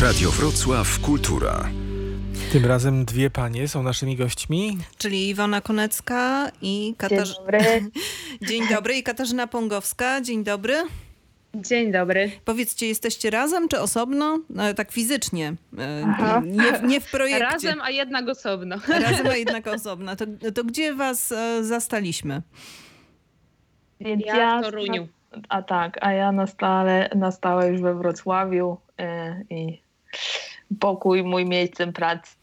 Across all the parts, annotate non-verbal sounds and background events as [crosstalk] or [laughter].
Radio Wrocław Kultura. Tym razem dwie panie są naszymi gośćmi. Czyli Iwona Konecka i Katarzyna. Dzień dobry. [laughs] Dzień dobry i Katarzyna Pongowska. Dzień dobry. Dzień dobry. Powiedzcie, jesteście razem czy osobno? No, tak fizycznie. e. Nie, w- nie w projekcie. Razem, a jednak osobno. [laughs] Razem, a jednak [laughs] osobno. To, to gdzie was e, zastaliśmy? Ja, w Toruniu. A tak, a ja na stałe, na stałe już we Wrocławiu e, i pokój mój miejscem pracy,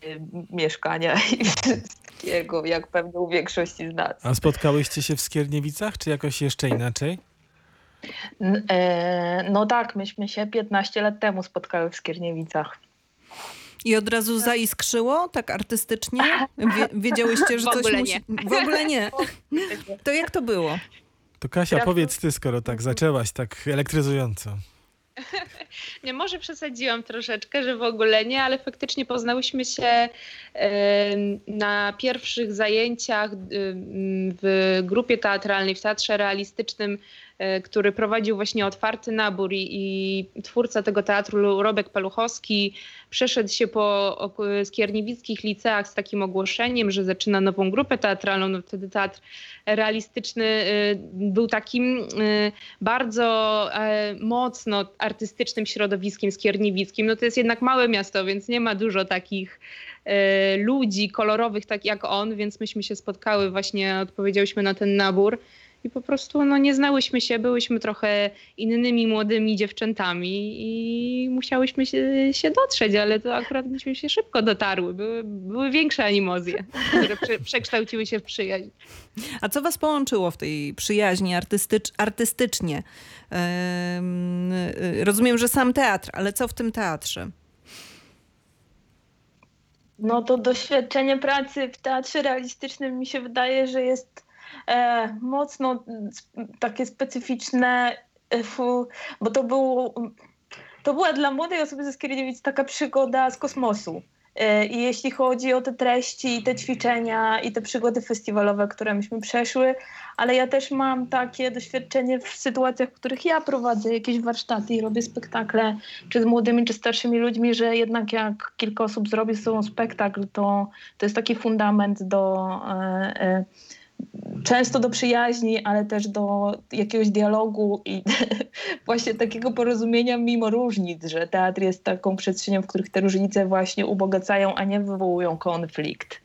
mieszkania i [laughs] wszystkiego, jak pewnie u większości z nas. A spotkałyście się w Skierniewicach, czy jakoś jeszcze inaczej? E, no tak, myśmy się 15 lat temu spotkały w Skierniewicach. I od razu zaiskrzyło, tak artystycznie? Wie, wiedziałyście, że [laughs] W coś ogóle musi... [laughs] W ogóle nie. To jak to było? To Kasia, Ja- powiedz ty, skoro tak zaczęłaś tak elektryzująco. [laughs] Nie, może przesadziłam troszeczkę, że w ogóle nie, ale faktycznie poznałyśmy się em, na pierwszych zajęciach em, w grupie teatralnej, w teatrze realistycznym, e, który prowadził właśnie otwarty nabór i, i twórca tego teatru Robek Paluchowski przeszedł się po skierniewickich liceach z takim ogłoszeniem, że zaczyna nową grupę teatralną. No wtedy teatr realistyczny y, był takim y, bardzo e, mocno artystycznym środowiskiem skierniewickim. No to jest jednak małe miasto, więc nie ma dużo takich e, ludzi kolorowych tak jak on, więc myśmy się spotkały właśnie, odpowiedziałyśmy na ten nabór i po prostu no, nie znałyśmy się, byłyśmy trochę innymi młodymi dziewczętami i musiałyśmy się, się dotrzeć, ale to akurat myśmy się szybko dotarły. Były, były większe animozje, które prze, przekształciły się w przyjaźń. A co was połączyło w tej przyjaźni artystycz, artystycznie? Em, y, rozumiem, że sam teatr, ale co w tym teatrze? No to doświadczenie pracy w teatrze realistycznym mi się wydaje, że jest mocno sp- takie specyficzne, e, bo to, był, to była dla młodej osoby ze Skierniewic taka przygoda z kosmosu. E, I jeśli chodzi o te treści, i te ćwiczenia i te przygody festiwalowe, które myśmy przeszły, ale ja też mam takie doświadczenie w sytuacjach, w których ja prowadzę jakieś warsztaty i robię spektakle, czy z młodymi, czy starszymi ludźmi, że jednak jak kilka osób zrobi ze sobą spektakl, to, to jest taki fundament do e, e, często do przyjaźni, ale też do jakiegoś dialogu i [laughs] właśnie takiego porozumienia mimo różnic, że teatr jest taką przestrzenią, w których te różnice właśnie ubogacają, a nie wywołują konflikt.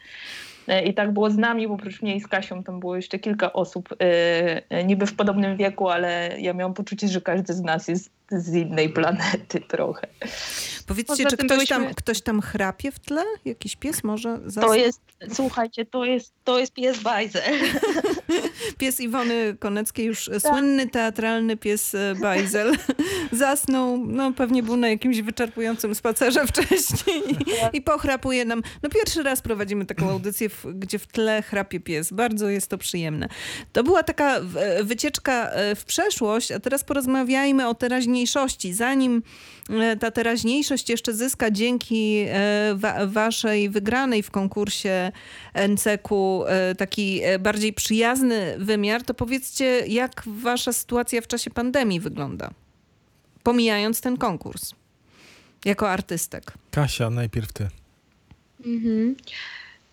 E, I tak było z nami, bo oprócz mnie i z Kasią tam było jeszcze kilka osób e, niby w podobnym wieku, ale ja miałam poczucie, że każdy z nas jest z innej planety trochę. Powiedzcie, czy ktoś tam, ktoś tam chrapie w tle? Jakiś pies może? Zas... To jest, słuchajcie, to jest, to jest pies Bajzer. [laughs] Pies Iwony Koneckiej, już słynny teatralny pies e, Bajzel, [laughs] zasnął, no pewnie był na jakimś wyczerpującym spacerze [laughs] wcześniej i, i pochrapuje nam. No pierwszy raz prowadzimy taką audycję, w, gdzie w tle chrapie pies. Bardzo jest to przyjemne. To była taka e, wycieczka e, w przeszłość, a teraz porozmawiajmy o teraźniejszości. Zanim e, ta teraźniejszość jeszcze zyska dzięki e, wa- waszej wygranej w konkursie NCK-u e, taki bardziej przyjazny wymiar, to powiedzcie, jak wasza sytuacja w czasie pandemii wygląda? Pomijając ten konkurs. Jako artystek. Kasia, najpierw ty. Mhm.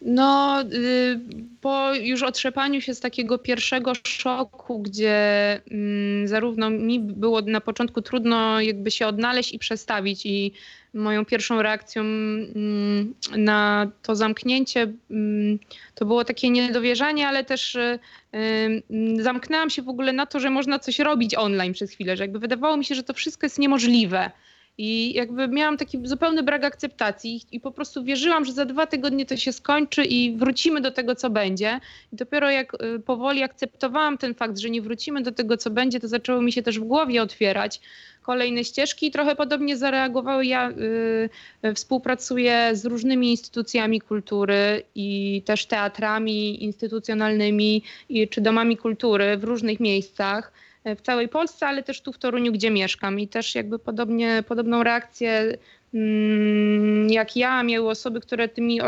No, y, po już otrzepaniu się z takiego pierwszego szoku, gdzie mm, zarówno mi było na początku trudno jakby się odnaleźć i przestawić i moją pierwszą reakcją mm, na to zamknięcie mm, to było takie niedowierzanie, ale też y, y, zamknęłam się w ogóle na to, że można coś robić online przez chwilę, że jakby wydawało mi się, że to wszystko jest niemożliwe. I jakby miałam taki zupełny brak akceptacji i po prostu wierzyłam, że za dwa tygodnie to się skończy i wrócimy do tego, co będzie. I dopiero jak y, powoli akceptowałam ten fakt, że nie wrócimy do tego, co będzie, to zaczęło mi się też w głowie otwierać kolejne ścieżki i trochę podobnie zareagowały. Ja y, y, współpracuję z różnymi instytucjami kultury i też teatrami instytucjonalnymi i, czy domami kultury w różnych miejscach w całej Polsce, ale też tu w Toruniu, gdzie mieszkam. I też jakby podobnie, podobną reakcję mm, jak ja miały osoby, które tymi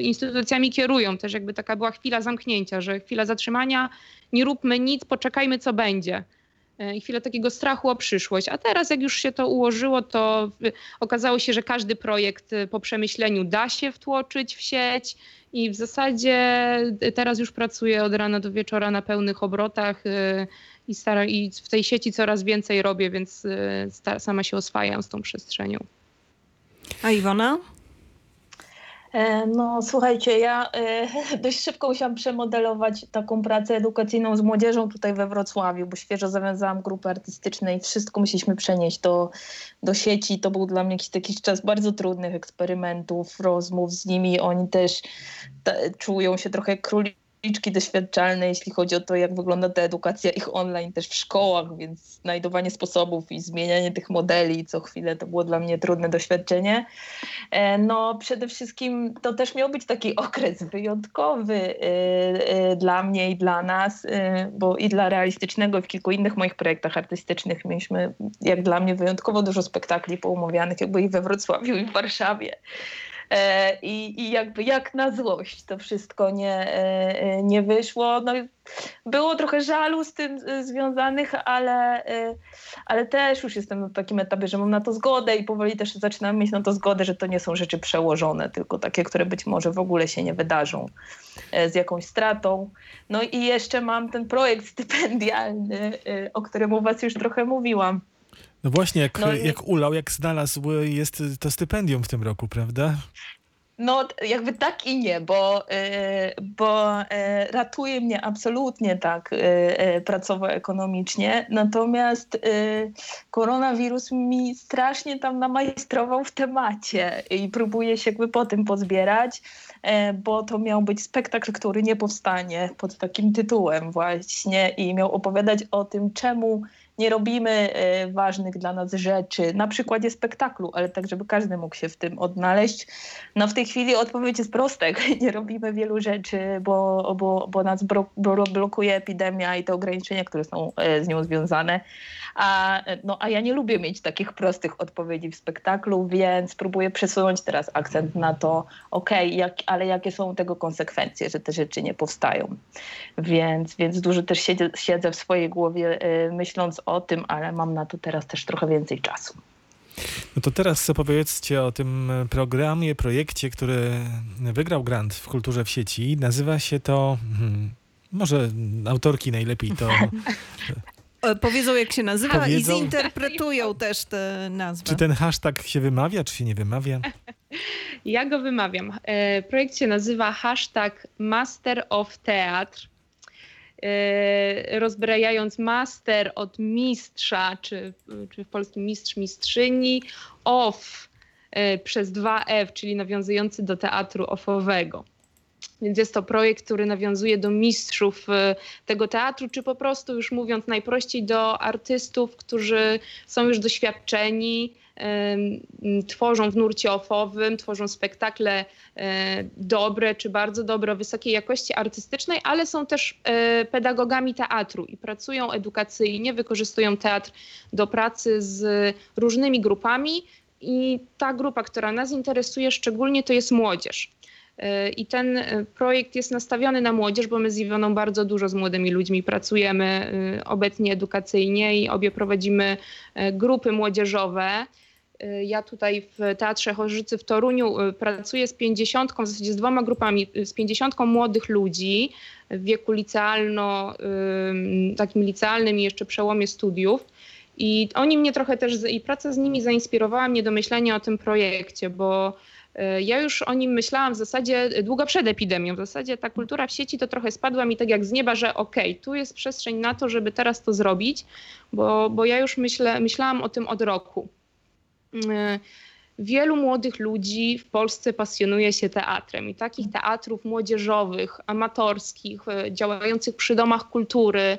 instytucjami kierują. Też jakby taka była chwila zamknięcia, że chwila zatrzymania, nie róbmy nic, poczekajmy co będzie. e, i chwilę takiego strachu o przyszłość. A teraz, jak już się to ułożyło, to okazało się, że każdy projekt y, po przemyśleniu da się wtłoczyć w sieć. I w zasadzie y, teraz już pracuję od rana do wieczora na pełnych obrotach i, stara, i w tej sieci coraz więcej robię, więc y, sta- sama się oswajam z tą przestrzenią. A Iwona? E, No słuchajcie, ja e, [laughs] dość szybko musiałam przemodelować taką pracę edukacyjną z młodzieżą tutaj we Wrocławiu, bo świeżo zawiązałam grupy artystyczne i wszystko musieliśmy przenieść do, do sieci. To był dla mnie jakiś taki czas bardzo trudnych eksperymentów, rozmów z nimi. Oni też ta, czują się trochę jak króliczki doświadczalne, jeśli chodzi o to, jak wygląda ta edukacja ich online też w szkołach, więc znajdowanie sposobów i zmienianie tych modeli co chwilę to było dla mnie trudne doświadczenie. E, No przede wszystkim to też miał być taki [laughs] okres wyjątkowy y, y, dla mnie i dla nas, bo i dla realistycznego i w kilku innych moich projektach artystycznych mieliśmy jak dla mnie wyjątkowo dużo spektakli poumawianych jakby i we Wrocławiu i w Warszawie. E, I, I jakby jak na złość to wszystko nie, e, e, nie wyszło. No, było trochę żalu z tym związanych, ale, ale też już jestem na takim etapie, że mam na to zgodę i powoli też zaczynam mieć na to zgodę, że to nie są rzeczy przełożone, tylko takie, które być może w ogóle się nie wydarzą z jakąś stratą. No i jeszcze mam ten projekt stypendialny, o którym u was już trochę mówiłam. No właśnie, jak, No i- jak ulał, jak znalazł, jest to stypendium w tym roku, prawda? No, jakby tak i nie, bo, e, bo e, ratuje mnie absolutnie tak e, pracowo-ekonomicznie, natomiast koronawirus mi strasznie tam namajstrował w temacie i próbuję się jakby po tym pozbierać, e, bo to miał być spektakl, który nie powstanie pod takim tytułem właśnie i miał opowiadać o tym, czemu nie robimy e, ważnych dla nas rzeczy, na przykładzie spektaklu, ale tak, żeby każdy mógł się w tym odnaleźć. No w tej chwili odpowiedź jest prosta. [laughs] Nie robimy wielu rzeczy, bo, bo, bo nas blokuje epidemia i te ograniczenia, które są e, z nią związane. A, no, a ja nie lubię mieć takich prostych odpowiedzi w spektaklu, więc próbuję przesunąć teraz akcent na to, okej, jak, ale jakie są tego konsekwencje, że te rzeczy nie powstają. Więc, więc dużo też siedzę, siedzę w swojej głowie e, o tym, ale mam na to teraz też trochę więcej czasu. No to teraz opowiedzcie o tym programie, projekcie, który wygrał grant w kulturze w sieci. Nazywa się to. Hmm, może autorki najlepiej to. [laughs] E, Powiedzą jak się nazywa Powiedzą. i zinterpretują [laughs] też tę nazwę. Czy ten hashtag się wymawia, czy się nie wymawia? [laughs] Ja go wymawiam. E, Projekt się nazywa hashtag Master of Theatr. E, Rozbrajając master od mistrza, czy, czy w polskim mistrz, mistrzyni, of e, przez dwa F, czyli nawiązujący do teatru ofowego. Więc jest to projekt, który nawiązuje do mistrzów e, tego teatru, czy po prostu, już mówiąc najprościej, do artystów, którzy są już doświadczeni, tworzą w nurcie ofowym, tworzą spektakle e, dobre czy bardzo dobre, wysokiej jakości artystycznej, ale są też e, pedagogami teatru i pracują edukacyjnie, wykorzystują teatr do pracy z różnymi grupami. I ta grupa, która nas interesuje szczególnie, to jest młodzież. E, I ten projekt jest nastawiony na młodzież, bo my z Iwoną bardzo dużo z młodymi ludźmi pracujemy obecnie edukacyjnie i obie prowadzimy grupy młodzieżowe. E, Ja tutaj w Teatrze Chorzycy w Toruniu e, pracuję z 50, w zasadzie z dwoma grupami, e, z 50 młodych ludzi w wieku licealno, takim licealnym i jeszcze przełomie studiów. I oni mnie trochę też, i praca z nimi zainspirowała mnie do myślenia o tym projekcie, bo ja już o nim myślałam w zasadzie długo przed epidemią. W zasadzie ta kultura w sieci to trochę spadła mi tak jak z nieba, że okej, tu jest przestrzeń na to, żeby teraz to zrobić, bo, bo ja już myślę, myślałam o tym od roku. E, Wielu młodych ludzi w Polsce pasjonuje się teatrem i takich teatrów młodzieżowych, amatorskich, e, działających przy domach kultury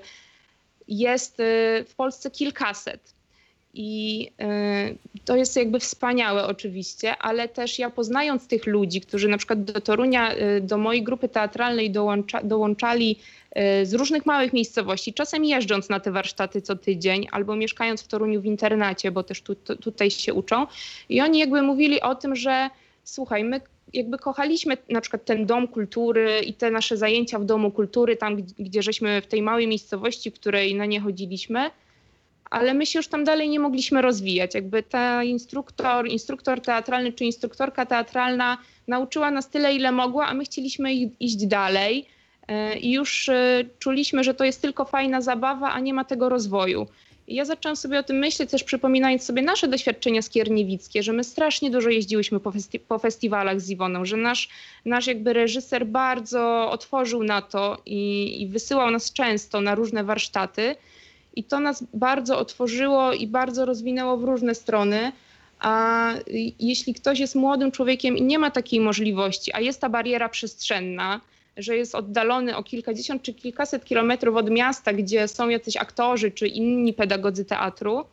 jest e, w Polsce kilkaset. I e, to jest jakby wspaniałe oczywiście, ale też ja poznając tych ludzi, którzy na przykład do Torunia, e, do mojej grupy teatralnej dołącza, dołączali e, z różnych małych miejscowości, czasem jeżdżąc na te warsztaty co tydzień albo mieszkając w Toruniu w internacie, bo też tu, tu, tutaj się uczą. I oni jakby mówili o tym, że słuchaj, my jakby kochaliśmy na przykład ten dom kultury i te nasze zajęcia w domu kultury, tam gdzie- żeśmy w tej małej miejscowości, której na nie chodziliśmy, ale my się już tam dalej nie mogliśmy rozwijać. Jakby ta instruktor, instruktor teatralny czy instruktorka teatralna nauczyła nas tyle, ile mogła, a my chcieliśmy iść dalej e, i już e, czuliśmy, że to jest tylko fajna zabawa, a nie ma tego rozwoju. I ja zaczęłam sobie o tym myśleć, też przypominając sobie nasze doświadczenia skierniewickie, że my strasznie dużo jeździłyśmy po, festi po festiwalach z Iwoną, że nasz, nasz jakby reżyser bardzo otworzył na to i, i wysyłał nas często na różne warsztaty. I to nas bardzo otworzyło i bardzo rozwinęło w różne strony. A jeśli ktoś jest młodym człowiekiem i nie ma takiej możliwości, a jest ta bariera przestrzenna, że jest oddalony o kilkadziesiąt czy kilkaset kilometrów od miasta, gdzie są jacyś aktorzy czy inni pedagodzy teatru,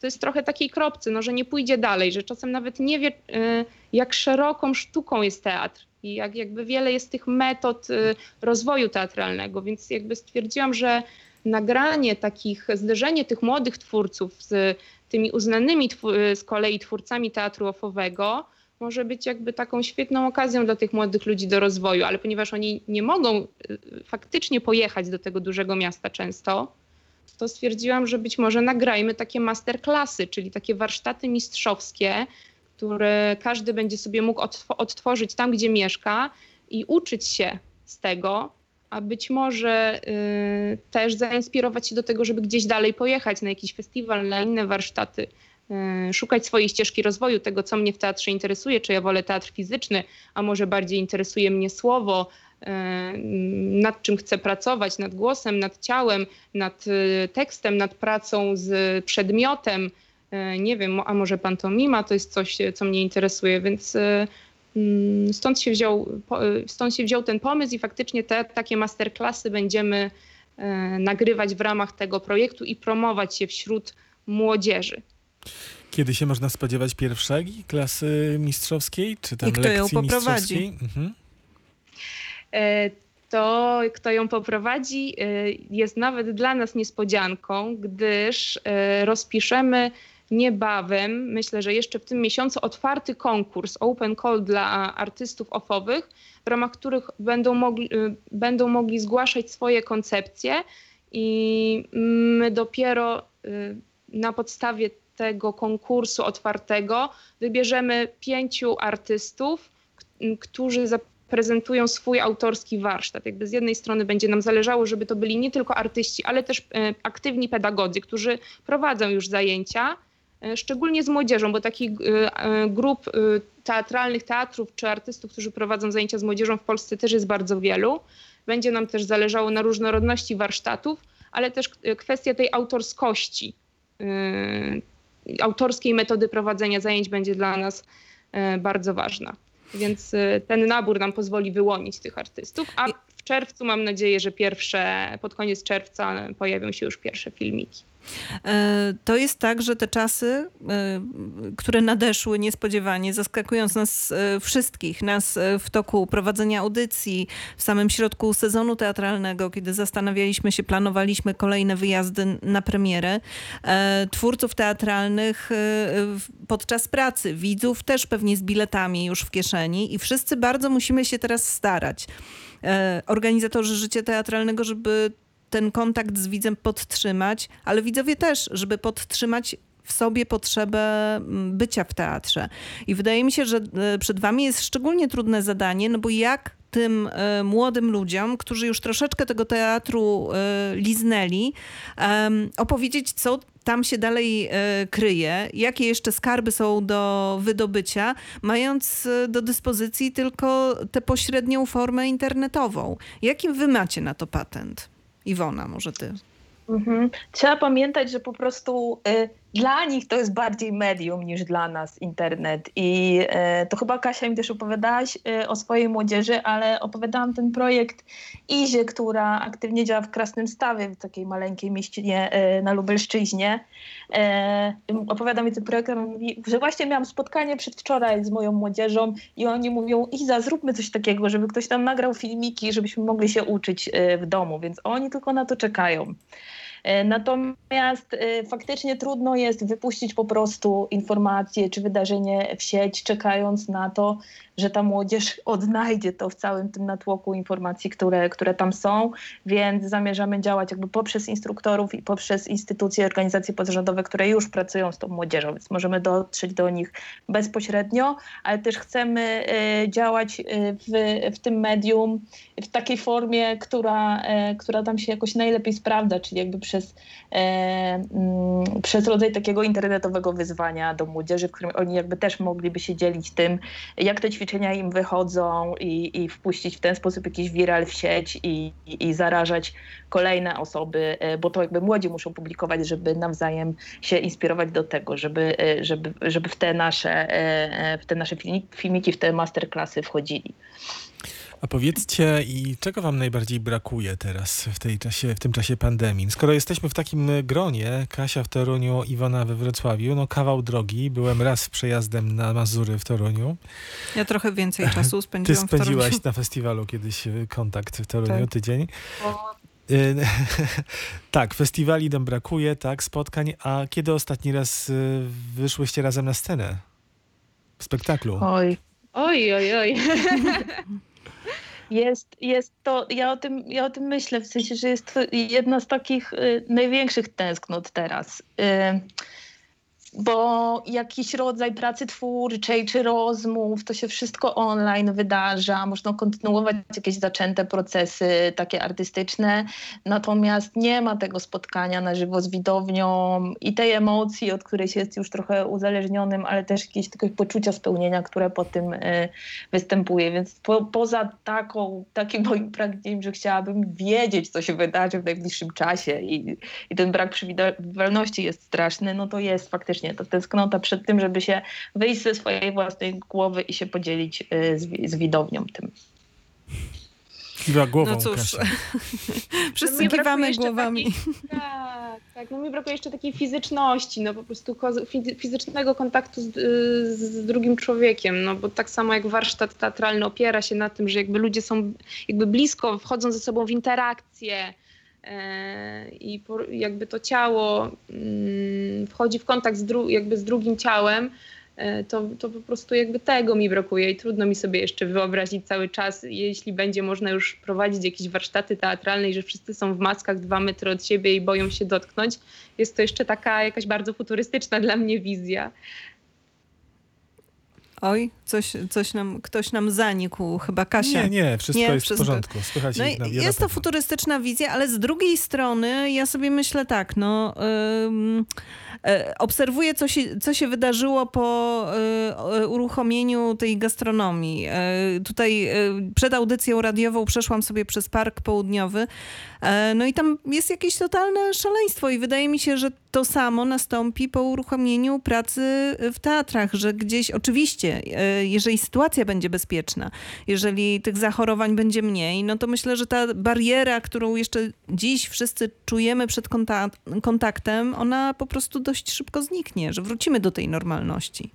to jest trochę takiej kropcy, no, że nie pójdzie dalej, że czasem nawet nie wie, y, jak szeroką sztuką jest teatr i jak jakby wiele jest tych metod y, rozwoju teatralnego, więc jakby stwierdziłam, że nagranie takich, zderzenie tych młodych twórców z tymi uznanymi z kolei twórcami teatru ofowego może być jakby taką świetną okazją dla tych młodych ludzi do rozwoju, ale ponieważ oni nie mogą y, faktycznie pojechać do tego dużego miasta często, to stwierdziłam, że być może nagrajmy takie masterklasy, czyli takie warsztaty mistrzowskie, które każdy będzie sobie mógł odtworzyć tam, gdzie mieszka i uczyć się z tego, a być może y, też zainspirować się do tego, żeby gdzieś dalej pojechać na jakiś festiwal, na inne warsztaty, y, szukać swojej ścieżki rozwoju, tego co mnie w teatrze interesuje, czy ja wolę teatr fizyczny, a może bardziej interesuje mnie słowo, y, nad czym chcę pracować, nad głosem, nad ciałem, nad y, tekstem, nad pracą z przedmiotem. Y, nie wiem, a może pantomima to jest coś, co mnie interesuje, więc y, stąd się wziął, stąd się wziął ten pomysł i faktycznie te takie masterclassy będziemy e, nagrywać w ramach tego projektu i promować je wśród młodzieży. Kiedy się można spodziewać pierwszej klasy mistrzowskiej, czy tam I kto lekcji ją poprowadzi? Mhm. E, to, kto ją poprowadzi, e, jest nawet dla nas niespodzianką, gdyż rozpiszemy niebawem, myślę, że jeszcze w tym miesiącu, otwarty konkurs Open Call dla artystów ofowych, w ramach których będą mogli, y, będą mogli zgłaszać swoje koncepcje i my dopiero y, na podstawie tego konkursu otwartego wybierzemy pięciu artystów, którzy zaprezentują swój autorski warsztat. Jakby z jednej strony będzie nam zależało, żeby to byli nie tylko artyści, ale też y, aktywni pedagodzy, którzy prowadzą już zajęcia szczególnie z młodzieżą, bo takich e, e, grup teatralnych, teatrów czy artystów, którzy prowadzą zajęcia z młodzieżą w Polsce też jest bardzo wielu. Będzie nam też zależało na różnorodności warsztatów, ale też kwestia tej autorskości, autorskiej metody prowadzenia zajęć będzie dla nas bardzo ważna. Więc ten nabór nam pozwoli wyłonić tych artystów, a w czerwcu mam nadzieję, że pierwsze, pod koniec czerwca pojawią się już pierwsze filmiki. E, to jest tak, że te czasy, e, które nadeszły niespodziewanie, zaskakując nas e, wszystkich, nas w toku prowadzenia audycji, w samym środku sezonu teatralnego, kiedy zastanawialiśmy się, planowaliśmy kolejne wyjazdy na premierę, twórców teatralnych podczas pracy, widzów też pewnie z biletami już w kieszeni i wszyscy bardzo musimy się teraz starać. Organizatorzy życia teatralnego, żeby ten kontakt z widzem podtrzymać, ale widzowie też, żeby podtrzymać w sobie potrzebę mm, bycia w teatrze. I wydaje mi się, że e, przed wami jest szczególnie trudne zadanie, no bo jak tym e, młodym ludziom, którzy już troszeczkę tego teatru e, liznęli, opowiedzieć, co tam się dalej kryje, jakie jeszcze skarby są do wydobycia, mając do dyspozycji tylko tę pośrednią formę internetową. Jaki wy macie na to patent? Iwona, może ty. Mhm. Trzeba pamiętać, że po prostu y, dla nich to jest bardziej medium niż dla nas internet. I y, to chyba Kasia mi też opowiadałaś y, o swojej młodzieży, ale opowiadałam ten projekt Izie, która aktywnie działa w Krasnym Stawie, w takiej maleńkiej mieścinie y, na Lubelszczyźnie. Y, opowiada mi ten projekt, że właśnie miałam spotkanie przedwczoraj z moją młodzieżą i oni mówią, Iza, zróbmy coś takiego, żeby ktoś tam nagrał filmiki, żebyśmy mogli się uczyć y, w domu, więc oni tylko na to czekają. E, Natomiast e, faktycznie trudno jest wypuścić po prostu informacje czy wydarzenie w sieć, czekając na to, że ta młodzież odnajdzie to w całym tym natłoku informacji, które, które tam są, więc zamierzamy działać jakby poprzez instruktorów i poprzez instytucje, organizacje pozarządowe, które już pracują z tą młodzieżą, więc możemy dotrzeć do nich bezpośrednio, ale też chcemy e, działać e, w, w tym medium w takiej formie, która, e, która tam się jakoś najlepiej sprawdza, czyli jakby przez, mm, przez rodzaj takiego internetowego wyzwania do młodzieży, w którym oni jakby też mogliby się dzielić tym, jak te ćwiczenia im wychodzą i, i wpuścić w ten sposób jakiś viral w sieć i, i, i zarażać kolejne osoby, e, bo to jakby młodzi muszą publikować, żeby nawzajem się inspirować do tego, żeby, e, żeby, żeby w te nasze, e, w te nasze filmi- filmiki, w te masterclassy wchodzili. A powiedzcie, i czego wam najbardziej brakuje teraz w, tej czasie, w tym czasie pandemii? Skoro jesteśmy w takim gronie, Kasia w Toruniu, Iwona we Wrocławiu, no kawał drogi. Byłem raz przejazdem na Mazury w Toruniu. Ja trochę więcej czasu [laughs] Ty spędziłam w Toruniu. spędziłaś na festiwalu kiedyś y, kontakt w Toruniu, Tak. tydzień. Y, [laughs] tak, festiwali nam brakuje, tak, spotkań. A kiedy ostatni raz wyszłyście razem na scenę? W spektaklu? Oj, Oj, oj, oj. [laughs] Jest, jest to, ja o, tym, ja o tym myślę, w sensie, że jest to jedna z takich y, największych tęsknot teraz. Y, bo jakiś rodzaj pracy twórczej czy rozmów, to się wszystko online wydarza, można kontynuować jakieś zaczęte procesy takie artystyczne, natomiast nie ma tego spotkania na żywo z widownią i tej emocji, od której się jest już trochę uzależnionym, ale też jakiegoś takiego poczucia spełnienia, które po tym y, występuje. Więc po, poza taką, takim moim pragnieniem, że chciałabym wiedzieć, co się wydarzy w najbliższym czasie i, i ten brak przewidywalności jest straszny, no to jest faktycznie ta tęsknota przed tym, żeby się wyjść ze swojej własnej głowy i się podzielić y, z, z widownią tym. Kiwa głową, [laughs] No cóż, wszyscy brakuje kiwamy głowami. takiej- Tak, tak. No mi brakuje jeszcze takiej fizyczności, no po prostu fizycznego kontaktu z, z drugim człowiekiem, no bo tak samo jak warsztat teatralny opiera się na tym, że jakby ludzie są jakby blisko, wchodzą ze sobą w interakcję i jakby to ciało mm, wchodzi w kontakt z, dru- jakby z drugim ciałem, e, to, to po prostu jakby tego mi brakuje i trudno mi sobie jeszcze wyobrazić cały czas, jeśli będzie można już prowadzić jakieś warsztaty teatralne i że wszyscy są w maskach dwa metry od siebie i boją się dotknąć. Jest to jeszcze taka jakaś bardzo futurystyczna dla mnie wizja. Oj, coś, coś nam, ktoś nam zanikł, chyba Kasia. Nie, nie, wszystko Nie, jest wszystko. w porządku. Słychać No i jest to futurystyczna wizja, ale z drugiej strony ja sobie myślę tak, no e, obserwuję co się, co się wydarzyło po y, uruchomieniu tej gastronomii. E, tutaj y, przed audycją radiową przeszłam sobie przez Park Południowy, e, no i tam jest jakieś totalne szaleństwo i wydaje mi się, że to samo nastąpi po uruchomieniu pracy w teatrach, że gdzieś oczywiście, e, jeżeli sytuacja będzie bezpieczna, jeżeli tych zachorowań będzie mniej, no to myślę, że ta bariera, którą jeszcze dziś wszyscy czujemy przed konta- kontaktem, ona po prostu dość szybko zniknie, że wrócimy do tej normalności.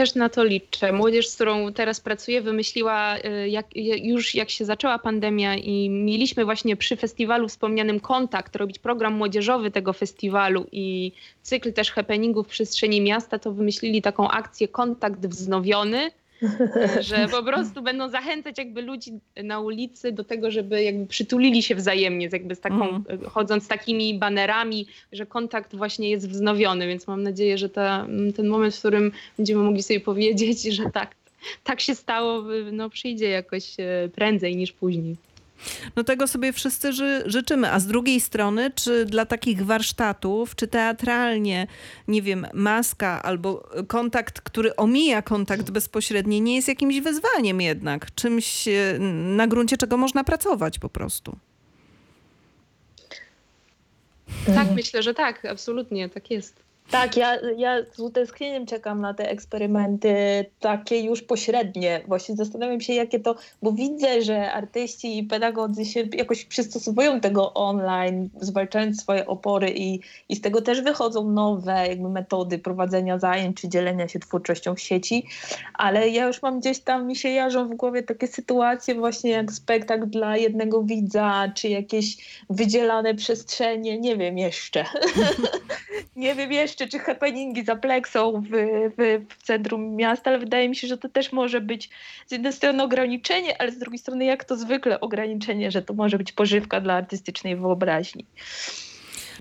Też na to liczę. Młodzież, z którą teraz pracuję, wymyśliła y, jak, już jak się zaczęła pandemia i mieliśmy właśnie przy festiwalu wspomnianym kontakt, robić program młodzieżowy tego festiwalu i cykl też happeningów w przestrzeni miasta, to wymyślili taką akcję kontakt wznowiony, że po prostu będą zachęcać jakby ludzi na ulicy do tego, żeby jakby przytulili się wzajemnie, jakby z taką, Mhm. chodząc z takimi banerami, że kontakt właśnie jest wznowiony, więc mam nadzieję, że ta, ten moment, w którym będziemy mogli sobie powiedzieć, że tak, tak się stało, no przyjdzie jakoś e, prędzej niż później. No tego sobie wszyscy ży- życzymy. A z drugiej strony, czy dla takich warsztatów, czy teatralnie, nie wiem, maska albo kontakt, który omija kontakt bezpośredni, nie jest jakimś wyzwaniem jednak, czymś e, na gruncie czego można pracować po prostu. Tak, myślę, że tak, absolutnie, tak jest. Tak, ja, ja z utęsknieniem czekam na te eksperymenty takie już pośrednie. Właśnie zastanawiam się, jakie to, bo widzę, że artyści i pedagodzy się jakoś przystosowują tego online, zwalczając swoje opory i, i z tego też wychodzą nowe jakby metody prowadzenia zajęć czy dzielenia się twórczością w sieci, ale ja już mam gdzieś tam, mi się jarzą w głowie takie sytuacje właśnie jak spektakl dla jednego widza, czy jakieś wydzielane przestrzenie, nie wiem jeszcze. [laughs] nie wiem jeszcze, czy happeningi za Plexą w, w, w centrum miasta, ale wydaje mi się, że to też może być z jednej strony ograniczenie, ale z drugiej strony jak to zwykle ograniczenie, że to może być pożywka dla artystycznej wyobraźni.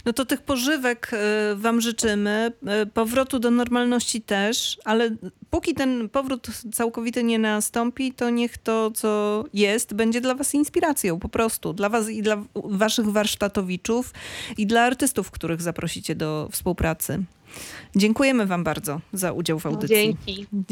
No to tych pożywek e, wam życzymy, e, powrotu do normalności też, ale póki ten powrót całkowity nie nastąpi, to niech to, co jest, będzie dla was inspiracją po prostu. Dla was i dla waszych warsztatowiczów i dla artystów, których zaprosicie do współpracy. Dziękujemy wam bardzo za udział w audycji. Dzięki.